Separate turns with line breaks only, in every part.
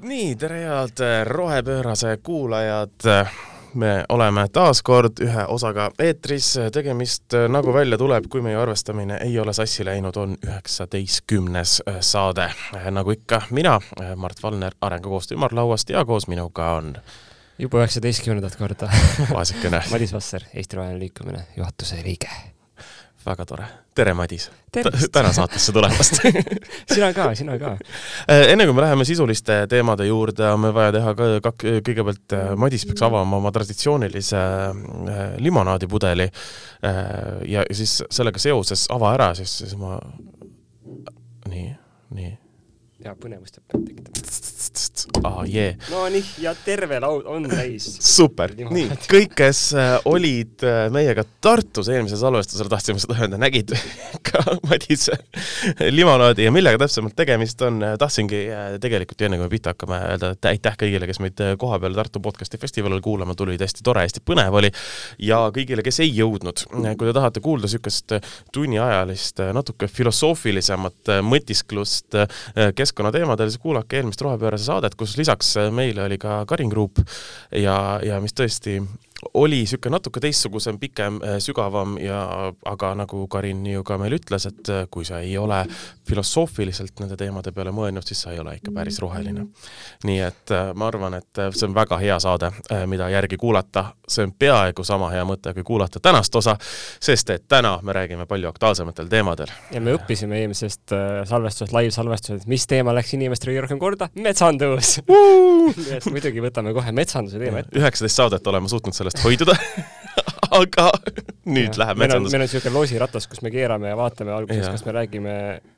nii, tere head Rohepöörase kuulajad. me oleme taas kord ühe osaga eetris, tegemist, nagu välja tuleb, kui meie arvestamine ei ole sassi läinud, on üheksateistkümnes saade. nagu ikka, mina, Mart Valner Arengukoostöö ümarlauast ja koos minuga on
juba üheksateistkümnendat korda
vaesekene
Madis Vasser, Eesti Roheline Liikumine juhatuse liige.
Väga tore, tere Madis! täna saatesse tulemast
sina ka, sina ka.
enne kui me läheme sisuliste teemade juurde, on meil vaja teha ka kak-, kõigepealt Madis peaks avama oma traditsioonilise limonaadipudeli ja siis sellega seoses ava ära, siis, siis ma nii, nii
ja põnevust peab tekitama.
aa, jee.
Nonii, ja terve laud on täis.
super, nii, kõik, kes olid meiega Tartus eelmisel salvestusel, tahtsime seda öelda, nägid ka Madise limonaadi ja millega täpsemalt tegemist on, tahtsingi tegelikult enne, kui me pihta hakkame, öelda aitäh kõigile, kes meid koha peal Tartu podcasti festivalil kuulama tulid, hästi tore, hästi põnev oli. Ja kõigile, kes ei jõudnud, kui te tahate kuulda niisugust tunniajalist, natuke filosoofilisemat mõtisklust keskkonnateemadel, siis kuulake eelmist Rohepöörase saadet, kus lisaks meile oli ka Karin Kruup ja, ja mis tõesti oli niisugune natuke teistsugusem, pikem, sügavam ja aga nagu Karin ju ka meil ütles, et kui sa ei ole filosoofiliselt nende teemade peale mõelnud, siis sa ei ole ikka päris roheline. nii et ma arvan, et see on väga hea saade, mida järgi kuulata, see on peaaegu sama hea mõte, kui kuulata tänast osa, sest et täna me räägime palju aktuaalsematel teemadel.
ja me õppisime eelmisest salvestusest, live-salvestusest, mis teema läks inimestele kõige rohkem korda, metsandus nii et muidugi võtame kohe metsanduse teema ette.
üheksateist saadet oleme suutnud sellest hoiduda aga nüüd ja, läheb metsandus.
meil on niisugune loosiratas, kus me keerame ja vaatame alguses, kas me räägime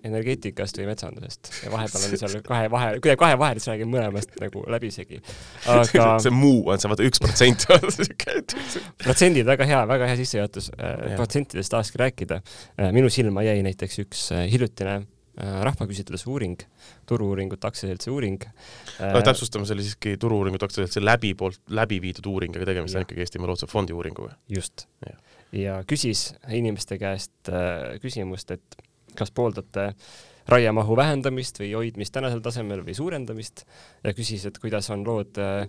energeetikast või metsandusest ja vahepeal on seal kahe vahe, kuidagi kahe vahel, siis räägime mõlemast nagu läbisegi.
aga see muu on see, vaata üks protsent
protsendid, väga hea, väga hea sissejuhatus. protsentidest tahakski rääkida. minu silma jäi näiteks üks hiljutine rahvaküsitluse uuring, Turu-uuringute aktsiaseltsi uuring
no,. täpsustame, see oli siiski Turu-uuringute aktsiaseltsi läbi poolt läbi viidud uuring, aga tegemist on ikkagi Eestimaa Looduse Fondi uuringuga.
just. ja küsis inimeste käest äh, küsimust, et kas pooldate raiemahu vähendamist või hoidmist tänasel tasemel või suurendamist ja küsis, et kuidas on lood äh,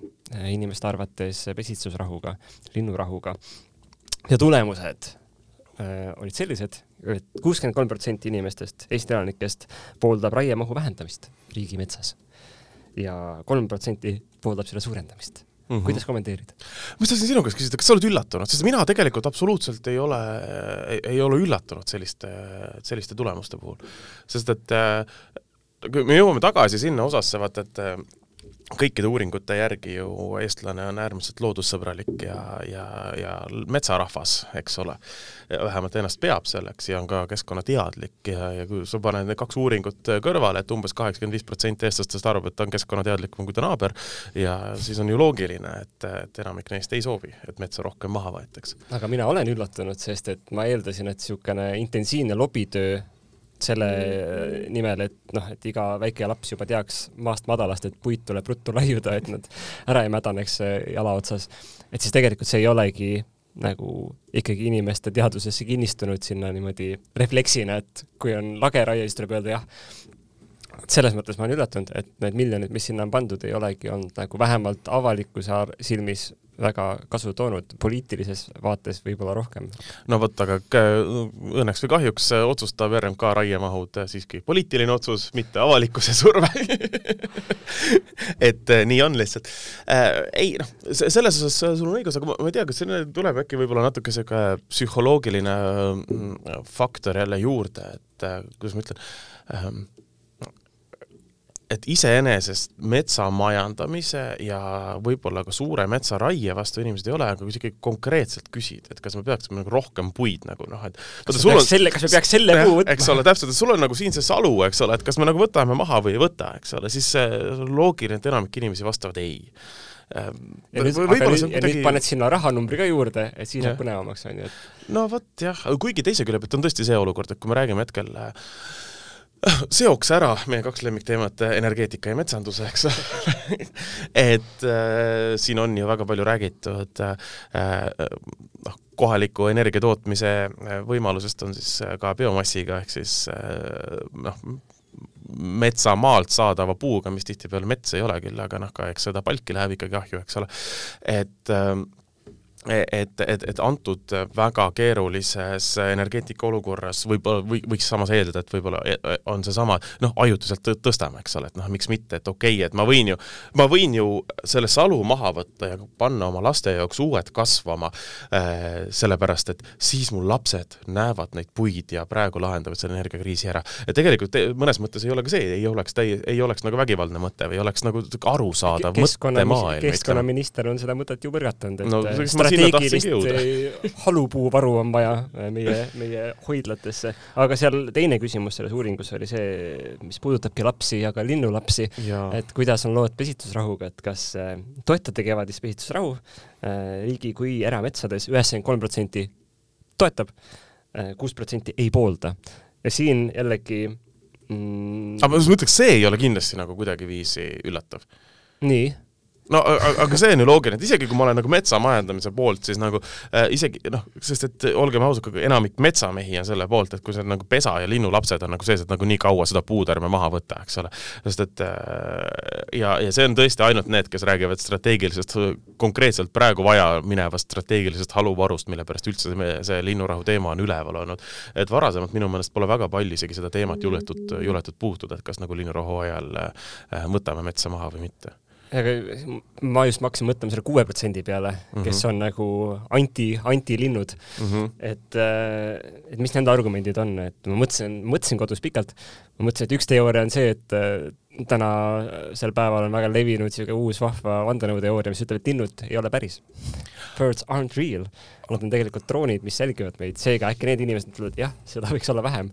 inimeste arvates pesitsusrahuga, linnurahuga. ja tulemused äh, olid sellised et kuuskümmend kolm protsenti inimestest, Eesti elanikest pooldab raiemahu vähendamist riigimetsas ja kolm protsenti pooldab selle suurendamist Mm -hmm. kuidas kommenteerid?
ma tahtsin sinu käest küsida, kas sa oled üllatunud, sest mina tegelikult absoluutselt ei ole, ei ole üllatunud selliste, selliste tulemuste puhul. sest et kui me jõuame tagasi sinna osasse, vaata et kõikide uuringute järgi ju eestlane on äärmiselt loodussõbralik ja, ja, ja metsarahvas, eks ole. vähemalt ennast peab selleks ja on ka keskkonnateadlik ja, ja kui sa paned need kaks uuringut kõrvale, et umbes kaheksakümmend viis protsenti eestlastest arvab, et ta on keskkonnateadlikum kui ta naaber, ja siis on ju loogiline, et, et enamik neist ei soovi, et metsa rohkem maha võetaks.
aga mina olen üllatunud, sest et ma eeldasin, et niisugune intensiivne lobitöö selle nimel, et noh, et iga väike laps juba teaks maast madalast, et puit tuleb ruttu laiuda, et nad ära ei mädaneks jala otsas. et siis tegelikult see ei olegi nagu ikkagi inimeste teadvusesse kinnistunud sinna niimoodi refleksina, et kui on lageraie, siis tuleb öelda jah. selles mõttes ma olen üllatunud, et need miljonid, mis sinna on pandud, ei olegi olnud nagu vähemalt avalikkuse silmis väga kasu toonud, poliitilises vaates võib-olla rohkem.
no vot, aga õnneks või kahjuks otsustab RMK raiemahud siiski poliitiline otsus, mitte avalikkuse surve et eh, nii on lihtsalt äh,. ei noh, selles osas sul on õigus, aga ma, ma ei tea, kas siin tuleb äkki võib-olla natuke sihuke psühholoogiline mm, faktor jälle juurde, et äh, kuidas ma ütlen ähm,, et iseenesest metsa majandamise ja võib-olla ka suure metsaraie vastu inimesed ei ole, aga kui sa ikkagi konkreetselt küsid, et kas me peaksime nagu rohkem puid nagu noh, et
kas me peaks selle, kas me peaks selle puu võtma?
eks ole, täpselt, et sul on nagu siin see salu, eks ole, et kas me nagu võtame maha või ei võta, eks ole, siis loogiline, et enamik inimesi vastavad ei
ehm, ja nüüd, aga nüüd, ja nüüd paned sinna rahanumbri ka juurde, et siis läheb põnevamaks, on ju, et
no vot jah, kuigi teise külje pealt on tõesti see olukord, et kui me räägime hetkel äh, seoks ära meie kaks lemmikteemat, energeetika ja metsanduse, eks ole et äh, siin on ju väga palju räägitud äh, noh, kohaliku energia tootmise äh, võimalusest on siis äh, ka biomassiga, ehk siis äh, noh, metsamaalt saadava puuga, mis tihtipeale mets ei ole küll, aga noh, ka eks seda palki läheb ikkagi ahju, eks ole. et äh, et, et, et antud väga keerulises energeetika olukorras võib-olla või, võiks samas eeldada, et võib-olla e, e, on seesama noh, ajutiselt tõstame, eks ole, et noh, miks mitte, et okei okay,, et ma võin ju, ma võin ju selle salu maha võtta ja panna oma laste jaoks uued kasvama äh,, sellepärast et siis mu lapsed näevad neid puid ja praegu lahendavad selle energiakriisi ära. ja tegelikult mõnes mõttes ei ole ka see, ei oleks täie, ei oleks nagu vägivaldne mõte või oleks nagu arusaadav mõttemaailm.
keskkonnaminister on seda mõtet ju põrgatanud, et no, strateegilist halupuuvaru on vaja äh, meie, meie hoidlatesse. aga seal teine küsimus selles uuringus oli see, mis puudutabki lapsi ja ka linnulapsi, et kuidas on lood pesitsusrahuga, et kas äh, toetate kevadist pesitsusrahu äh, riigi kui erametsades, üheksakümmend kolm protsenti toetab, kuus protsenti ei poolda. ja siin jällegi
mm, aga ma ütleks, see ei ole kindlasti nagu kuidagiviisi üllatav.
nii
no aga see on ju loogiline, et isegi kui ma olen nagu metsamajandamise poolt, siis nagu äh, isegi noh, sest et olgem ausad, enamik metsamehi on selle poolt, et kui see on nagu pesa ja linnulapsed on nagu sees, et nagu nii kaua seda puud ärme maha võta, eks ole. sest et äh, ja, ja see on tõesti ainult need, kes räägivad strateegilisest, konkreetselt praegu vaja minevast strateegilisest haluvarust, mille pärast üldse see, see linnurahu teema on üleval olnud. et varasemalt minu meelest pole väga palju isegi seda teemat juletud, juletud puutuda, et kas nagu linnurahu ajal äh, võtame metsa maha või mitte
ma just ma hakkasin mõtlema selle kuue protsendi peale mm, -hmm. kes mhm. on nagu anti, antilinnud mm. -hmm. et, äh, et mis nende argumendid on, et ma mõtlesin, mõtlesin kodus pikalt, ma mõtlesin, et üks teooria on see, et äh, tänasel päeval on väga levinud niisugune uus vahva vandenõuteooria, mis ütleb, et linnud ei ole päris. Birds aren't real. Nad on tegelikult droonid, mis jälgivad meid, seega äkki need inimesed ütlevad, jah, seda võiks olla vähem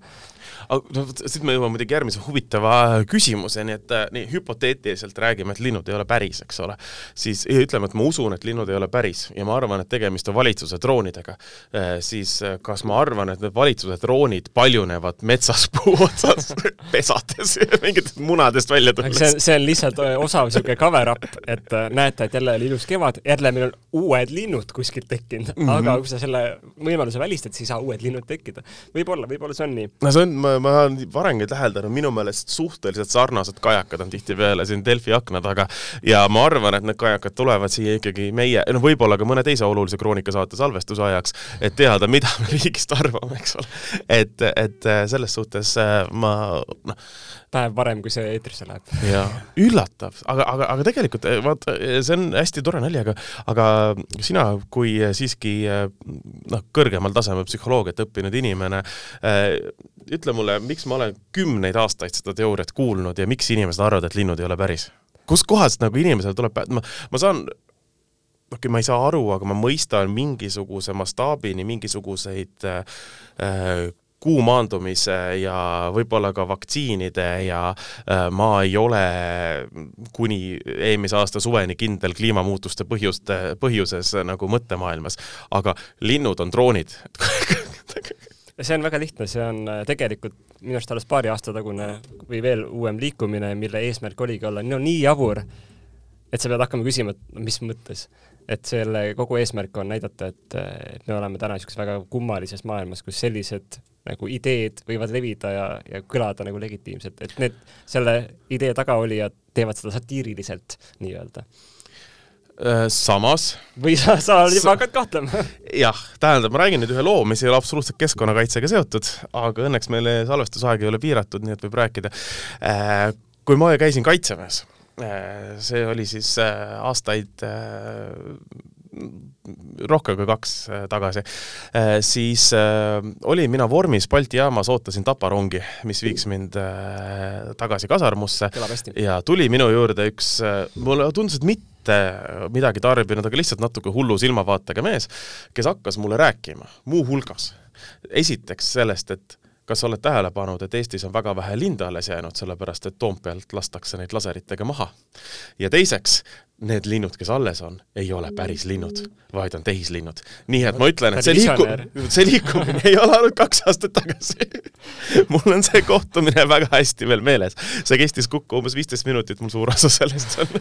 no siit me jõuame muidugi järgmise huvitava küsimuseni, et äh, nii hüpoteetiliselt räägime, et linnud ei ole päris, eks ole, siis ütleme, et ma usun, et linnud ei ole päris ja ma arvan, et tegemist on valitsuse droonidega, äh, siis äh, kas ma arvan, et need valitsuse droonid paljunevad metsas puu otsas pesades mingitest munadest välja tulles?
see on, see on lihtsalt osav niisugune cover-up, et näete, et jälle oli ilus kevad, jälle meil on uued linnud kuskilt tekkinud mm, -hmm. Aga kui sa selle võimaluse välistad, siis ei saa uued linnud tekkida. võib-olla, võib-olla see on nii.
no see on, ma ma olen varemgi täheldanud, minu meelest suhteliselt sarnased kajakad on tihtipeale siin Delfi akna taga ja ma arvan, et need kajakad tulevad siia ikkagi meie, noh, võib-olla ka mõne teise olulise kroonikasaate salvestuse ajaks, et teada, mida me riigist arvame, eks ole. et, et selles suhtes äh, ma noh,
päev varem, kui see eetrisse läheb.
jaa, üllatav, aga, aga, aga tegelikult eh, vaata, see on hästi tore nali, aga aga sina kui siiski noh, kõrgemal tasemel psühholoogiat õppinud inimene, ütle mulle, miks ma olen kümneid aastaid seda teooriat kuulnud ja miks inimesed arvavad, et linnud ei ole päris? kustkohast nagu inimesele tuleb, ma, ma saan okei okay,, ma ei saa aru, aga ma mõistan mingisuguse mastaabini mingisuguseid äh, kuu maandumise ja võib-olla ka vaktsiinide ja äh, ma ei ole kuni eelmise aasta suveni kindel kliimamuutuste põhjuste, põhjuses nagu mõttemaailmas, aga linnud on droonid.
See on väga lihtne, see on äh, tegelikult minu arust alles paari aasta tagune või veel uuem liikumine, mille eesmärk oligi olla no nii jabur, et sa pead hakkama küsima, et mis mõttes. Et selle kogu eesmärk on näidata, et, et me oleme täna niisuguses väga kummalises maailmas, kus sellised nagu ideed võivad levida ja, ja kõlada nagu legitiimselt, et need, selle idee tagaolijad teevad seda satiiriliselt nii-öelda
äh, samas
või sa, sa juba hakkad kahtlema?
jah, tähendab, ma räägin nüüd ühe loo, mis ei ole absoluutselt keskkonnakaitsega seotud, aga õnneks meil salvestusaeg ei ole piiratud, nii et võib rääkida. Äh, kui ma käisin Kaitseväes, äh, see oli siis aastaid rohkem kui kaks äh, tagasi, äh, siis äh, olin mina vormis Balti jaamas, ootasin Tapa rongi, mis viiks mind tagasi kasarmusse. Ja tuli minu juurde üks, mulle tundus, et mitte midagi tarbinud, aga lihtsalt natuke hullu silmavaatega mees, kes hakkas mulle rääkima muuhulgas. Esiteks sellest, et kas sa oled tähele pannud, et Eestis on väga vähe linde alles jäänud, sellepärast et Toompealt lastakse neid laseritega maha? ja teiseks, need linnud, kes alles on, ei ole päris linnud, vaid on tehislinnud. nii et ma ütlen, et see liiku-, see liikumine ei ole olnud kaks aastat tagasi mul on see kohtumine väga hästi veel meeles. see kestis kokku umbes viisteist minutit, mul suur osa sellest on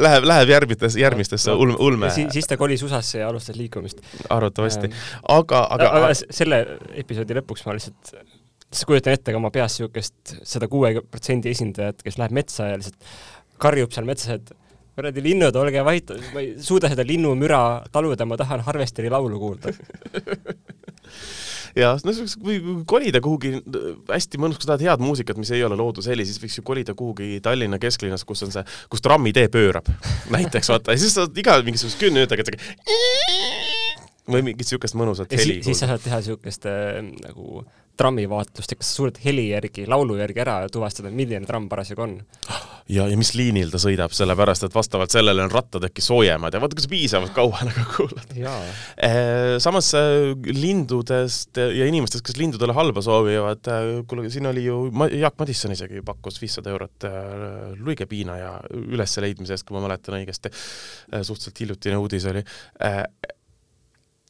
Läheb, läheb järgmistes, järgmistesse no, ulme, ulme.
siis, siis ta kolis USA-sse ja alustas liikumist.
arvatavasti, aga, aga,
aga selle episoodi lõpuks ma lihtsalt siis kujutan ette ka oma peas niisugust sada kuue protsendi esindajat, kes läheb metsa ja lihtsalt karjub seal metsas, et kuradi linnud, olge vait, ma ei suuda seda linnumüra taluda, ma tahan harvesteri laulu kuulda.
Ja no kui kolida kuhugi hästi mõnus, kui sa tahad head muusikat, mis ei ole loodusheli, siis võiks ju kolida kuhugi Tallinna kesklinnas, kus on see, kus trammitee pöörab näiteks vaata. Ja siis saad iga mingisugust kümne minutiga või mingit niisugust mõnusat heli.
siis sa saad teha niisugust äh, nagu trammivaatlust, et kas sa suudad heli järgi, laulu järgi ära tuvastada, milline tramm parasjagu on.
ja, ja mis liinil ta sõidab, sellepärast et vastavalt sellele on rattad äkki soojemad ja vaata, kas piisavalt kaua nagu kuulad. Eh, samas äh, lindudest ja inimestest, kes lindudele halba soovivad, äh, kuule, siin oli ju, Jaak Madisson isegi pakkus viissada eurot äh, luigepiina ja ülesleidmise eest, kui ma mäletan õigesti, suhteliselt hiljutine uudis oli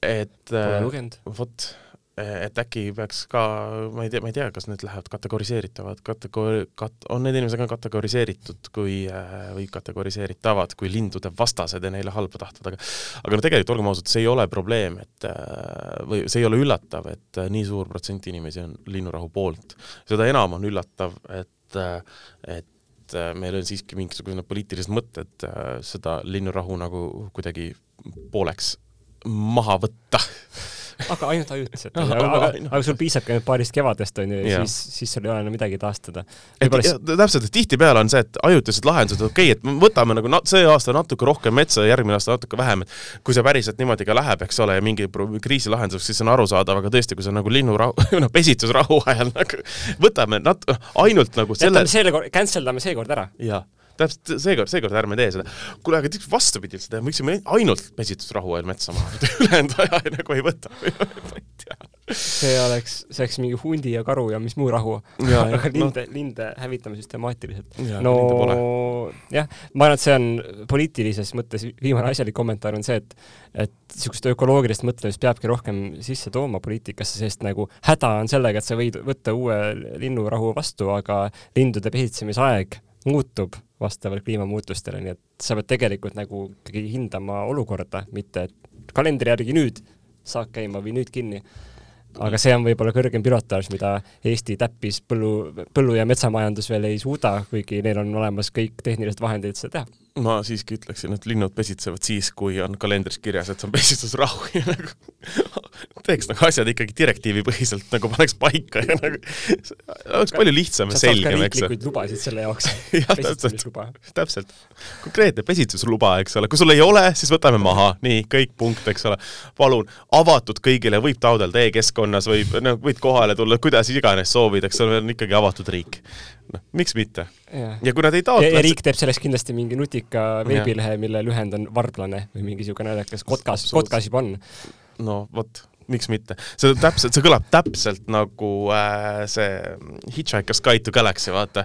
et
lugenud.
vot et äkki peaks ka, ma ei tea, ma ei tea, kas need lähevad kategoriseeritavad, kategori-, kat-, on need inimesed ka kategoriseeritud kui või kategoriseeritavad kui lindude vastased ja neile halba tahtvad, aga aga no tegelikult olgem ausad, see ei ole probleem, et või see ei ole üllatav, et nii suur protsent inimesi on linnurahu poolt. seda enam on üllatav, et, et meil on siiski mingisugused poliitilised mõtted seda linnurahu nagu kuidagi pooleks maha võtta
aga ainult ajutiselt aga, aga, aga sul piisabki ainult paarist kevadest, on ju, ja siis, siis sul ei ole enam midagi taastada.
täpselt, et tihtipeale on see, et ajutised lahendused, okei okay,, et võtame nagu nat-, see aasta natuke rohkem metsa ja järgmine aasta natuke vähem, et kui see päriselt niimoodi ka läheb, eks ole, ja mingi kriisi lahenduseks, siis on arusaadav, aga tõesti, kui see on nagu linnurahu, noh, pesitusrahu ajal nagu võtame nat-, ainult nagu
selle jätame seekord, cancel dame seekord ära.
jah täpselt seekord, seekord ärme tee seda. kuule, aga vastupidi üldse teha, me võiksime ainult mesitusrahu ajal metsa maha võtta, ülejäänud aja nagu ei võta ma ei tea.
see oleks, see oleks mingi hundi ja karu ja mis muu rahu. aga linde no., linde hävitame süstemaatiliselt. no jah, ma arvan, et see on poliitilises mõttes viimane asjalik kommentaar on see, et et niisugust ökoloogilist mõtlemist peabki rohkem sisse tooma poliitikasse, sest nagu häda on sellega, et sa võid võtta uue linnurahu vastu, aga lindude pesitsemisaeg muutub vastavalt kliimamuutustele, nii et sa pead tegelikult nagu ikkagi hindama olukorda, mitte et kalendri järgi nüüd saak käima või nüüd kinni. aga see on võib-olla kõrgem pilotaaž, mida Eesti täppis põllu, põllu- ja metsamajandus veel ei suuda, kuigi neil on olemas kõik tehnilised vahendid seda teha
ma siiski ütleksin, et linnud pesitsevad siis, kui on kalendris kirjas, et see on pesitsusrahu ja nagu teeks nagu asjad ikkagi direktiivipõhiselt nagu paneks paika ja nagu oleks palju lihtsam ja selgem, eks.
riiklikuid lubasid selle jaoks.
Jah, täpselt, täpselt. konkreetne pesitsusluba, eks ole, kui sul ei ole, siis võtame maha, nii, kõik, punkt, eks ole. palun, avatud kõigile, võib taotleda e-keskkonnas, võib, noh, võid kohale tulla, kuidas iganes soovid, eks ole, on ikkagi avatud riik noh, miks mitte. ja kui nad ei taotle
ja, ja riik teeb sellest kindlasti mingi nutika veebilehe, mille lühend on varblane või mingi niisugune naljakas, kotkas, kotkas juba on.
no vot miks mitte. see täpselt, see kõlab täpselt nagu äh, see Hitchhiker's Guide to Galaxy, vaata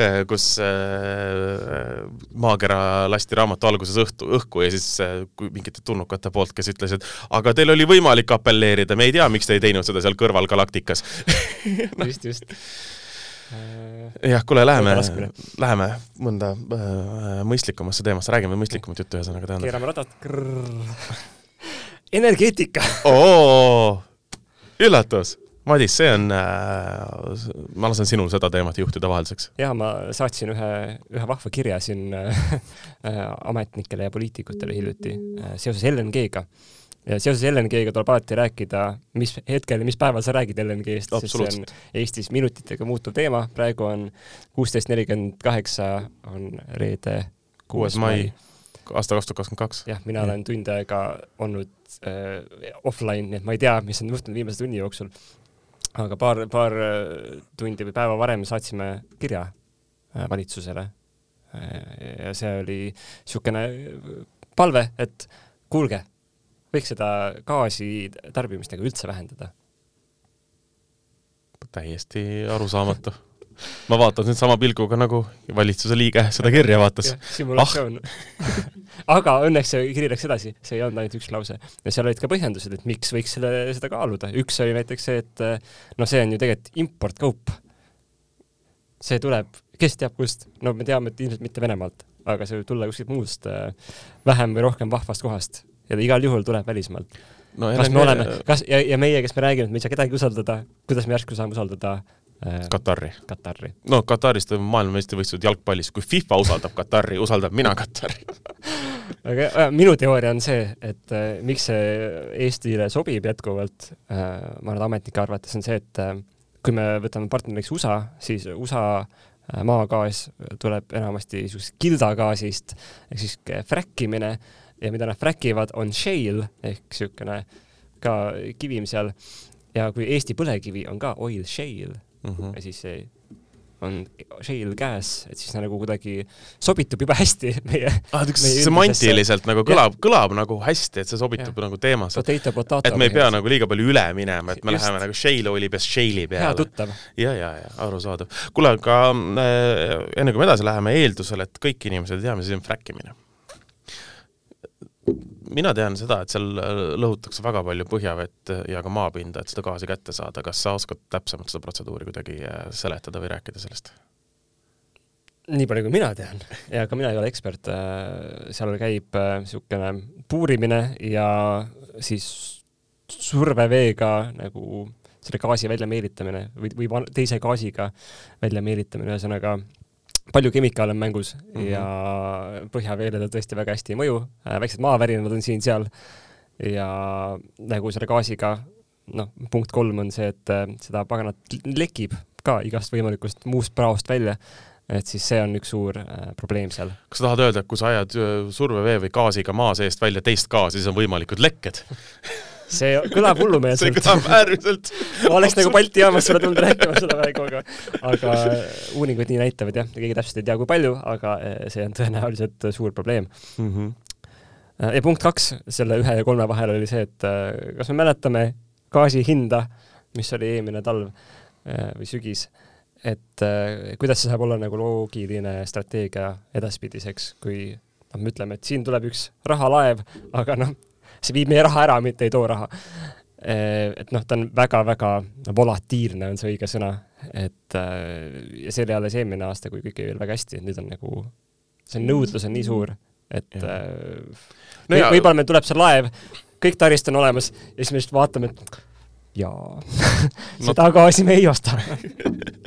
äh,, kus äh, maakera lasti raamatu alguses õhtu, õhku ja siis äh, kui mingite tulnukate poolt, kes ütlesid, aga teil oli võimalik apelleerida, me ei tea, miks te ei teinud seda seal kõrval galaktikas
just, just
jah, kuule, läheme, läheme mõnda äh, mõistlikumasse teemasse, räägime mõistlikumat juttu ühesõnaga tähendab.
keerame radat. energeetika
üllatus! Madis, see on äh,, ma lasen sinul seda teemat juhtida vahelduseks.
jaa, ma saatsin ühe, ühe vahva kirja siin äh, ametnikele ja poliitikutele hiljuti äh, seoses LNG-ga äh, ja seoses LNG-ga tuleb alati rääkida, mis hetkel, mis päeval sa räägid LNG-st, sest see on Eestis minutitega muutuv teema, praegu on kuusteist nelikümmend kaheksa, on reede,
kuues mai, aasta kaks tuhat kakskümmend kaks.
jah, mina ja. olen tund aega olnud äh, offline, nii et ma ei tea, mis on juhtunud viimase tunni jooksul. aga paar, paar äh, tundi või päeva varem saatsime kirja äh, valitsusele äh,. ja see oli niisugune palve, et kuulge võiks seda gaasi tarbimist nagu üldse vähendada?
täiesti arusaamatu. ma vaatan nüüd sama pilguga nagu valitsuse liige seda kirja vaatas.
simulatsioon ah. aga õnneks see kiri läks edasi, see ei olnud ainult üks lause. ja seal olid ka põhjendused, et miks võiks selle, seda kaaluda. üks oli näiteks see, et noh, see on ju tegelikult importkaup. see tuleb, kes teab kust, no me teame, et ilmselt mitte Venemaalt, aga see võib tulla kuskilt muust vähem või rohkem vahvast kohast ja ta igal juhul tuleb välismaalt no,. kas me oleme, kas ja, ja meie, kes me räägime, et me ei saa kedagi usaldada, kuidas me järsku saame usaldada äh,
Katari.
Katari.
no Kataris toimub maailmameistrivõistlused jalgpallis, kui FIFA usaldab Katari, usaldan mina Katari
aga äh, minu teooria on see, et äh, miks see Eestile sobib jätkuvalt äh,, ma arvan, et ametnike arvates on see, et äh, kui me võtame partneriks USA, siis USA äh, maagaas tuleb enamasti niisugusest kildagaasist ehk siis fräkkimine ja mida nad fräkivad, on shale ehk niisugune ka kivim seal ja kui Eesti põlevkivi on ka oil shale mm -hmm. ja siis see on shale gas, et siis ta nagu kuidagi sobitub juba hästi meie
ah, semantiliselt nagu kõlab, kõlab nagu hästi, et see sobitub ja. nagu teemasse. Et me ei pea nagu liiga palju üle minema, et me Just. läheme nagu shale oili peast shale'i peale. ja, ja, ja arusaadav. kuule, aga äh, enne kui me edasi läheme, eeldusel, et kõik inimesed ei tea, mis asi on fräkkimine mina tean seda, et seal äh, lõhutakse väga palju põhjavett ja ka maapinda, et seda gaasi kätte saada. kas sa oskad täpsemalt seda protseduuri kuidagi äh, seletada või rääkida sellest?
nii palju, kui mina tean ja ka mina ei ole ekspert, äh, seal käib niisugune puurimine ja siis surveveega nagu selle gaasi väljameelitamine või, või teise gaasiga väljameelitamine, ühesõnaga palju kemikaale on mängus mm -hmm. ja põhjaveele ta tõesti väga hästi ei mõju, äh, väiksed maavärinad on siin-seal ja nagu selle gaasiga, noh, punkt kolm on see, et äh, seda paganat lekib ka igast võimalikust muust praost välja et siis see on üks suur äh, probleem seal.
kas sa tahad öelda, et kui sa ajad äh, survevee või gaasiga maa seest välja teist gaasi, siis on võimalikud lekked
see kõlab hullumeelselt.
see kõlab äärmiselt
ma oleks nagu Balti jaamas sulle tulnud rääkima seda praegu, aga, aga uuringud nii näitavad jah, keegi täpselt ei tea, kui palju, aga eh, see on tõenäoliselt suur probleem mm. -hmm. ja punkt kaks selle ühe ja kolme vahel oli see, et kas me mäletame gaasi hinda, mis oli eelmine talv või sügis, et kuidas see saab olla nagu loogiline strateegia edaspidiseks, kui noh, me ütleme, et siin tuleb üks rahalaev, aga noh, see viib meie raha ära, mitte ei too raha. Eh, et noh, ta on väga-väga volatiilne, on see õige sõna, et eh, ja see oli alles eelmine aasta, kui kõik jäi veel väga hästi, nüüd on nagu, see nõudlus on nii suur, et eh, no võib-olla meil tuleb see laev, kõik taristu on olemas ja siis me lihtsalt vaatame, et jaa seda gaasi me ei osta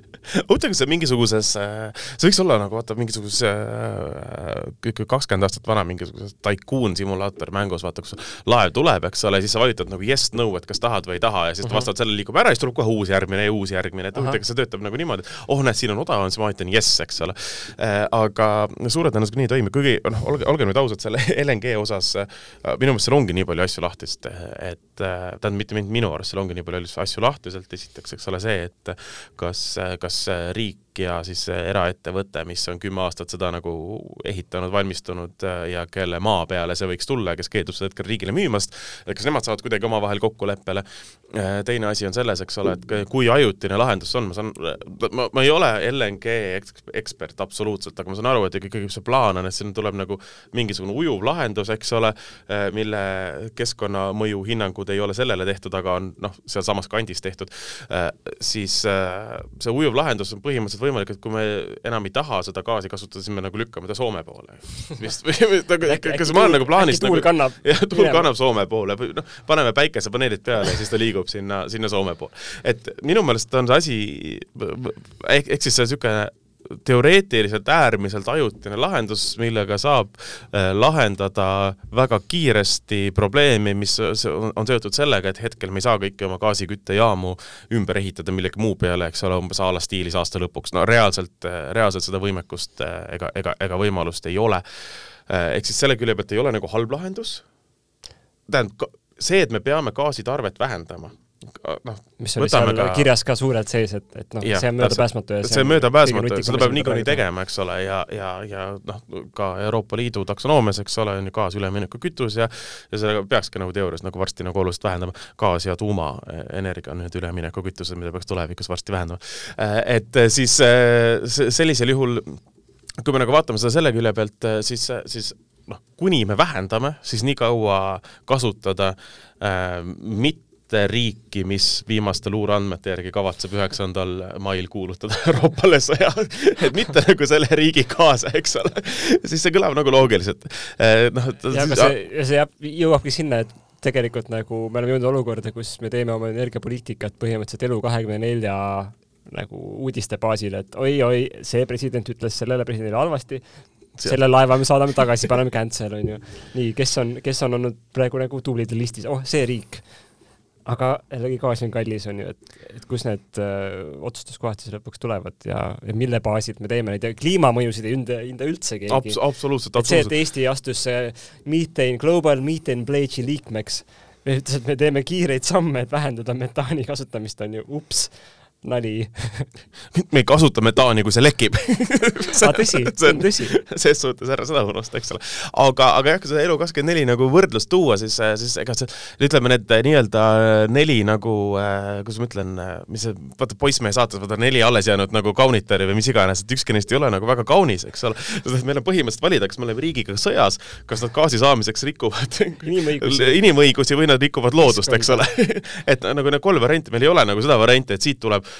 huvitav, kas see mingisuguses, see võiks olla nagu vaata mingisuguses äh, kakskümmend aastat vana mingisuguses taikuun simulaator mängus, vaata, kus laev tuleb, eks ole, siis sa vajutad nagu yes, no, et kas tahad või ei taha ja siis uh -huh. vastavalt sellele liigub ära ja siis tuleb kohe uus järgmine ja uus järgmine, et huvitav, kas see töötab nagu niimoodi, et oh näed, siin on odavam, siis ma vajutan yes, eks ole. Äh, aga suure tõenäosusega nii ei toimi, kuigi noh, olge, olge nüüd ausad, selle LNG osas äh, minu meelest seal ongi nii palju asju lahtist, et tähendab, mitte minu arust, seal ongi nii palju asju lahtiselt, esiteks, eks ole, see, et kas, kas kas äh, riik ja siis eraettevõte, mis on kümme aastat seda nagu ehitanud, valmistunud äh, ja kelle maa peale see võiks tulla kes keeldub seda hetkel riigile müümast, kas nemad saavad kuidagi omavahel kokkuleppele. Äh, teine asi on selles, eks ole, et kui ajutine lahendus see on, ma saan, ma, ma ei ole LNG ekspert absoluutselt, aga ma saan aru, et ikkagi see plaan on, et siin tuleb nagu mingisugune ujuv lahendus, eks ole, mille keskkonnamõju hinnangud ei ole sellele tehtud, aga on noh, sealsamas kandis tehtud, siis see ujuv lahendus on põhimõtteliselt võimalik, et kui me enam ei taha seda gaasi kasutada, siis me nagu lükkame ta Soome poole. vist, või nagu, kas ma olen nagu plaanis
tuul
nagu,
kannab.
jah, tuul kannab Soome poole või noh, paneme päikesepaneelid peale ja siis ta liigub sinna, sinna Soome poole. et minu meelest on see asi, ehk, ehk siis see niisugune teoreetiliselt äärmiselt ajutine lahendus, millega saab äh, lahendada väga kiiresti probleemi, mis on seotud sellega, et hetkel me ei saa kõiki oma gaasiküttejaamu ümber ehitada millegi muu peale, eks ole, umbes a la stiilis aasta lõpuks, no reaalselt, äh, reaalselt seda võimekust äh, ega, ega, ega võimalust ei ole. ehk siis selle külje pealt ei ole nagu halb lahendus, tähendab, see, et me peame gaasitarvet vähendama
noh, mis oli seal ka... kirjas ka suurelt sees, et, et noh, see on möödapääsmatu
ja see, see on möödapääsmatu, seda peab niikuinii tegema, eks ole, ja, ja, ja noh, ka Euroopa Liidu taksonoomias, eks ole, on ju gaas üleminekukütus ja ja sellega peakski nagu teoorias nagu varsti nagu oluliselt vähendama, gaas ja tuumaenergia on need üleminekukütused, mida peaks tulevikus varsti vähendama. Äh, et äh, siis äh, sellisel juhul kui me nagu vaatame seda selle külje pealt, siis, siis noh, kuni me vähendame, siis nii kaua kasutada äh, mitte mitte riiki, mis viimaste luureandmete järgi kavatseb üheksandal mail kuulutada Euroopale sõja, et mitte nagu selle riigi kaasa, eks ole. siis see kõlab nagu loogiliselt.
Eh, noh, ja aga see, ja see jääb, jõuabki sinna, et tegelikult nagu me oleme jõudnud olukorda, kus me teeme oma energiapoliitikat põhimõtteliselt elu kahekümne nelja nagu uudiste baasil, et oi-oi, see president ütles sellele presidendile halvasti, selle laeva me saadame tagasi, paneme cancel, onju. nii, kes on, kes on olnud praegu nagu tublide listis, oh, see riik aga jällegi gaas on kallis, on ju, et, et kus need öö, otsustuskohad siis lõpuks tulevad ja, ja mille baasilt me teeme neid ja kliimamõjusid ei hinda, hinda üldse keegi
Abs. absoluutselt,
absoluutselt. see, et Eesti astus Methane, Global Methane Pledge'i liikmeks, ütles, et me teeme kiireid samme, et vähendada metaani kasutamist, on ju, ups nali
me ei kasuta metaani, kui see lekib
ah, tõsi, see on tõsi.
ses suhtes ära seda unustada, eks ole. aga, aga jah, kui seda Elu24 nagu võrdlust tuua, siis, siis ega see, ütleme need nii-öelda neli nagu äh,, kuidas ma ütlen, mis see, vaata Poissmehe saates, vaata neli alles jäänud nagu kaunitari või mis iganes, et ükski neist ei ole nagu väga kaunis, eks ole. sest meil on põhimõtteliselt valida, kas me oleme riigiga sõjas, kas nad gaasi saamiseks rikuvad inimõigusi, inimõigusi või nad rikuvad loodust, eks ole et nagu need kolm varianti, meil ei ole nagu seda varianti, et siit tuleb äh,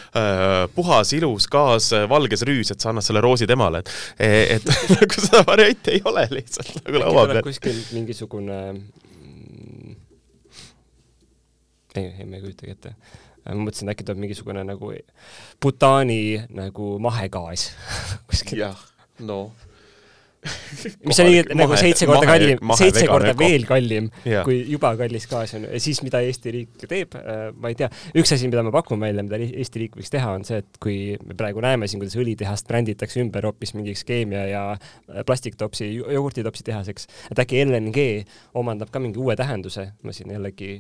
puhas, ilus gaas, äh, valges rüüs, et sa annad selle roosi temale, et et nagu seda varianti ei ole lihtsalt nagu laua peal.
kuskil mingisugune mm, ei, ei ma ei kujutagi ette ma mõtlesin, et äkki tuleb mingisugune nagu butaani nagu mahegaas kuskil.
jah, no
mis on nii, nagu seitse korda kallim, seitse korda veel kallim yeah. kui juba kallis gaas on. Siis mida Eesti riik teeb äh,, ma ei tea, üks asi, mida ma pakun välja, mida Eesti riik võiks teha, on see, et kui me praegu näeme siin, kuidas õlitehast bränditakse ümber hoopis mingiks keemia ja äh, plastiktopsi, jogurtitopsi tehaseks, et äkki LNG omandab ka mingi uue tähenduse, ma siin jällegi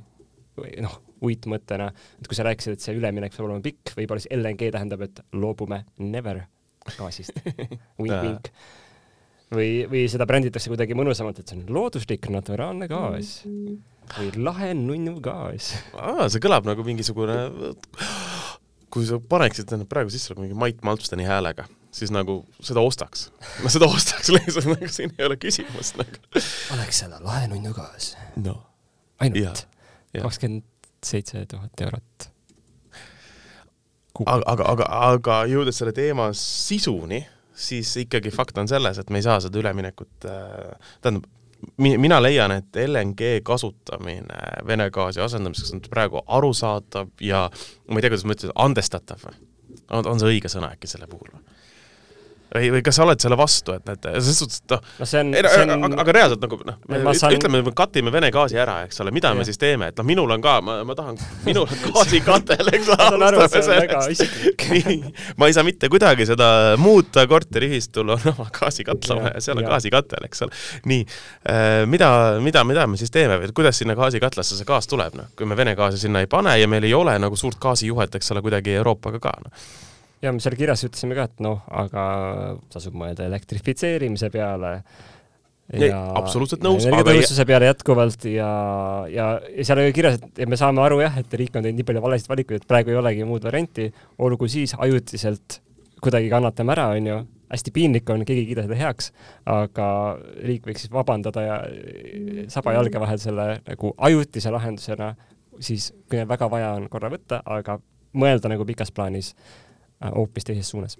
noh, uitmõttena, et kui sa rääkisid, et see üleminek peab olema pikk, võib-olla siis LNG tähendab, et loobume never gaasist. Wink-wink või, või seda bränditakse kuidagi mõnusamalt, et see on looduslik naturaalne gaas või lahe nunnu gaas.
see kõlab nagu mingisugune, kui sa paneksid ennast praegu sisse nagu mingi Mait Malmsteni häälega, siis nagu seda ostaks. no seda ostaks lihtsalt, nagu siin ei ole küsimust nagu.
oleks seda lahe nunnu gaas
no.?
ainult kakskümmend seitse tuhat eurot.
aga, aga, aga, aga jõudes selle teema sisuni siis ikkagi fakt on selles, et me ei saa seda üleminekut äh,, tähendab, mina leian, et LNG kasutamine Vene gaasi asendamiseks on praegu arusaadav ja ma ei tea, kuidas ma ütlen, andestatav on, on see õige sõna äkki selle puhul või? Või, või kas sa oled selle vastu, et, et selles suhtes, et noh
no, see on, see on
aga, aga reaalselt nagu noh, saan... ütleme, me katime Vene gaasi ära, eks ole, mida ja. me siis teeme, et noh, minul on ka, ma, ma tahan, minul on gaasikatel, eks ole.
ma
ei saa mitte kuidagi seda muuta, korteriühistul on oma gaasikatla vaja, seal on gaasikatel, eks ole. nii äh,, mida, mida, mida me siis teeme või kuidas sinna gaasikatlasse see gaas tuleb, noh, kui me Vene gaasi sinna ei pane ja meil ei ole nagu suurt gaasijuhet, eks ole, kuidagi Euroopaga ka, noh
ja me seal kirjas ütlesime ka, et noh, aga tasub mõelda elektrifitseerimise peale.
Ja absoluutselt nõus.
energiatõhususe peale jätkuvalt ja, ja, ja seal oli kirjas, et me saame aru jah, et riik on teinud nii palju valesid valikuid, et praegu ei olegi muud varianti, olgu siis ajutiselt kuidagi kannatame ära, onju, hästi piinlik on, keegi ei kiida seda heaks, aga riik võiks siis vabandada ja saba jalge vahel selle nagu ajutise lahendusena, siis kui väga vaja on korra võtta, aga mõelda nagu pikas plaanis. Äh, hoopis teises suunas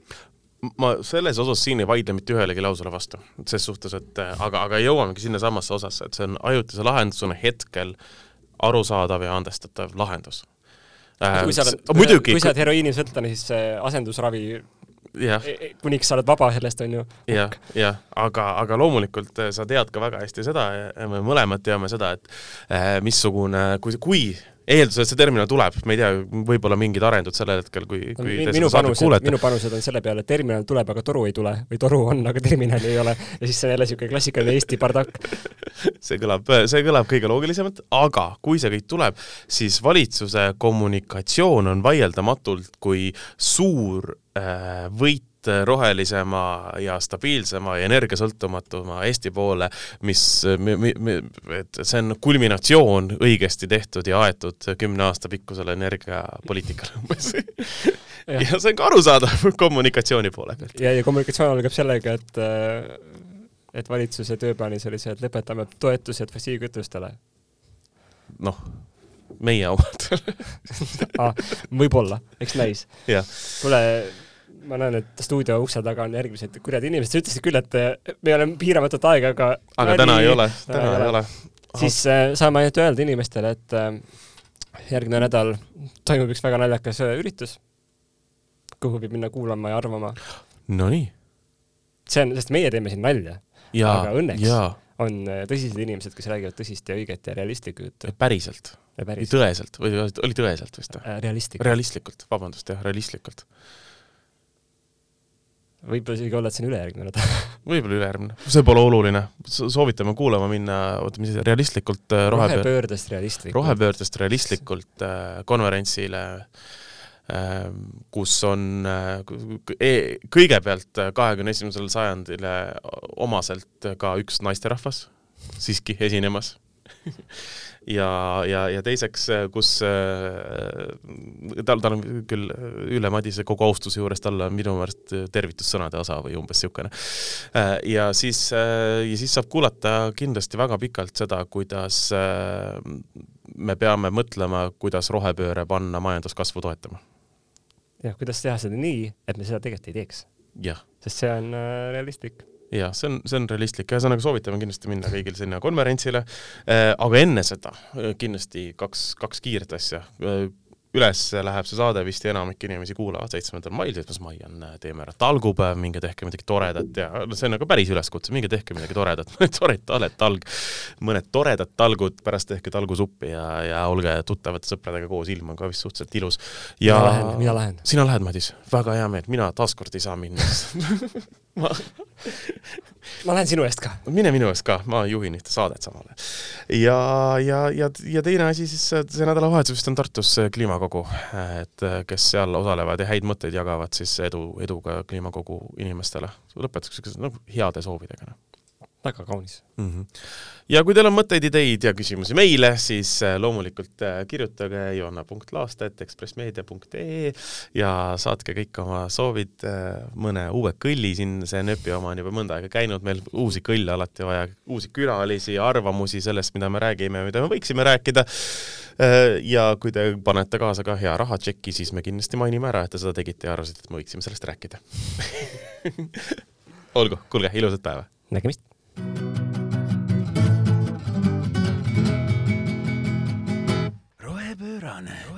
ma selles osas siin ei vaidle mitte ühelegi lausele vastu, ses suhtes, et äh, aga, aga jõuamegi sinnasamasse osasse, et see on ajutise lahendusena hetkel arusaadav ja andestatav lahendus.
Äh, kui sa oled, kui sa oled heroiinisõltlane, siis see asendusravi
jah. E,
e, kuniks sa oled vaba sellest, on ju.
jah, jah, aga, aga loomulikult sa tead ka väga hästi seda ja me mõlemad teame seda, et missugune, kui, kui eeldusel, et see terminal tuleb, ma ei tea, võib-olla mingid arendud sellel hetkel, kui, kui
te seda saadet kuulete. minu panused on selle peale, et terminal tuleb, aga toru ei tule või toru on, aga terminali ei ole. ja siis see on jälle niisugune klassikaline Eesti bardakk.
see kõlab, see kõlab kõige loogilisemalt, aga kui see kõik tuleb, siis valitsuse kommunikatsioon on vaieldamatult kui suur äh, võit Äh, rohelisema ja stabiilsema ja energiasõltumatuma Eesti poole, mis, et see on kulminatsioon õigesti tehtud ja aetud kümne aasta pikkusele energiapoliitikale umbes ja. ja see on ka arusaadav kommunikatsiooni poole pealt.
ja, ja kommunikatsioon algab sellega, et äh, et valitsuse tööplaanis oli see, et lõpetame toetused fossiilkütustele.
noh meie omad
ah, võib-olla, eks näis. kuule, ma näen, et stuudio ukse taga on järgmised kurjad inimesed, sa ütlesid küll, et eh, me oleme piiramatut aega, aga
aga täna ei ole, täna ei ole,
siis äh, saame ainult öelda inimestele, et äh, järgmine nädal toimub üks väga naljakas äh, üritus. kuhu võib minna kuulama ja arvama.
Nonii.
see on, sest meie teeme siin nalja. aga õnneks
jaa.
on äh, tõsised inimesed, kes räägivad tõsist ja õiget ja realistlikku juttu.
päriselt. tõeselt või oli tõeselt vist
või? realistlikult.
realistlikult, vabandust jah, realistlikult
võib-olla isegi olla, et see on ülejärgmine nädal
võib-olla ülejärgmine, see pole oluline. soovitame kuulama minna, oota, mis see, realistlikult
äh, rohepöör... rohepöördest realistlikult.
rohepöördest realistlikult äh, konverentsile äh,, kus on äh, e kõigepealt kahekümne esimesele sajandile omaselt ka üks naisterahvas siiski esinemas ja, ja, ja teiseks, kus äh, tal, tal on küll Ülle Madise kogu austuse juures, tal on minu meelest tervitussõnade osa või umbes niisugune. Äh, ja siis, äh, ja siis saab kuulata kindlasti väga pikalt seda, kuidas me peame mõtlema, kuidas rohepööre panna majanduskasvu toetama.
jah, kuidas teha seda nii, et me seda tegelikult ei teeks. sest see on realistlik
jah, see on, see on realistlik, ühesõnaga soovitame kindlasti minna kõigil sinna konverentsile, äh, aga enne seda äh, kindlasti kaks, kaks kiiret asja. Äh, üles läheb see saade vist ja enamik inimesi kuulavad seitsmendal mail, seitsmes mai on Teeme ära talgupäev, minge tehke midagi toredat ja no see on nagu päris üleskutse, minge tehke midagi toredat, mõned toredad talg, mõned toredad talgud, pärast tehke talgusuppi ja, ja olge tuttavate sõpradega koos, ilm on ka vist suhteliselt ilus.
ja mina lähen, mina lähen.
sina lähed, Madis, väga hea meel, mina taaskord ei saa minna
ma ma lähen sinu eest ka.
mine minu eest ka, ma juhin ühte saadet samal ajal. ja, ja, ja, ja teine asi siis, see nädalavahetus vist on Tartus kliimakogu, et kes seal osalevad ja häid mõtteid jagavad, siis edu, edu ka kliimakogu inimestele. lõpetuseks nagu heade soovidega noh
väga kaunis
mm. -hmm. ja kui teil on mõtteid, ideid ja küsimusi meile, siis äh, loomulikult äh, kirjutage joanna.laastet.ekspressmeedia.ee ja saatke kõik oma soovid, äh, mõne uue kõlli, siin see nööpi oma on juba mõnda aega käinud, meil uusi kõlle alati vaja, uusi külalisi, arvamusi sellest, mida me räägime, mida me võiksime rääkida. ja kui te panete kaasa ka hea rahatšeki, siis me kindlasti mainime ära, et te seda tegite ja arvasite, et me võiksime sellest rääkida olgu, kuulge, ilusat päeva!
nägemist!
done.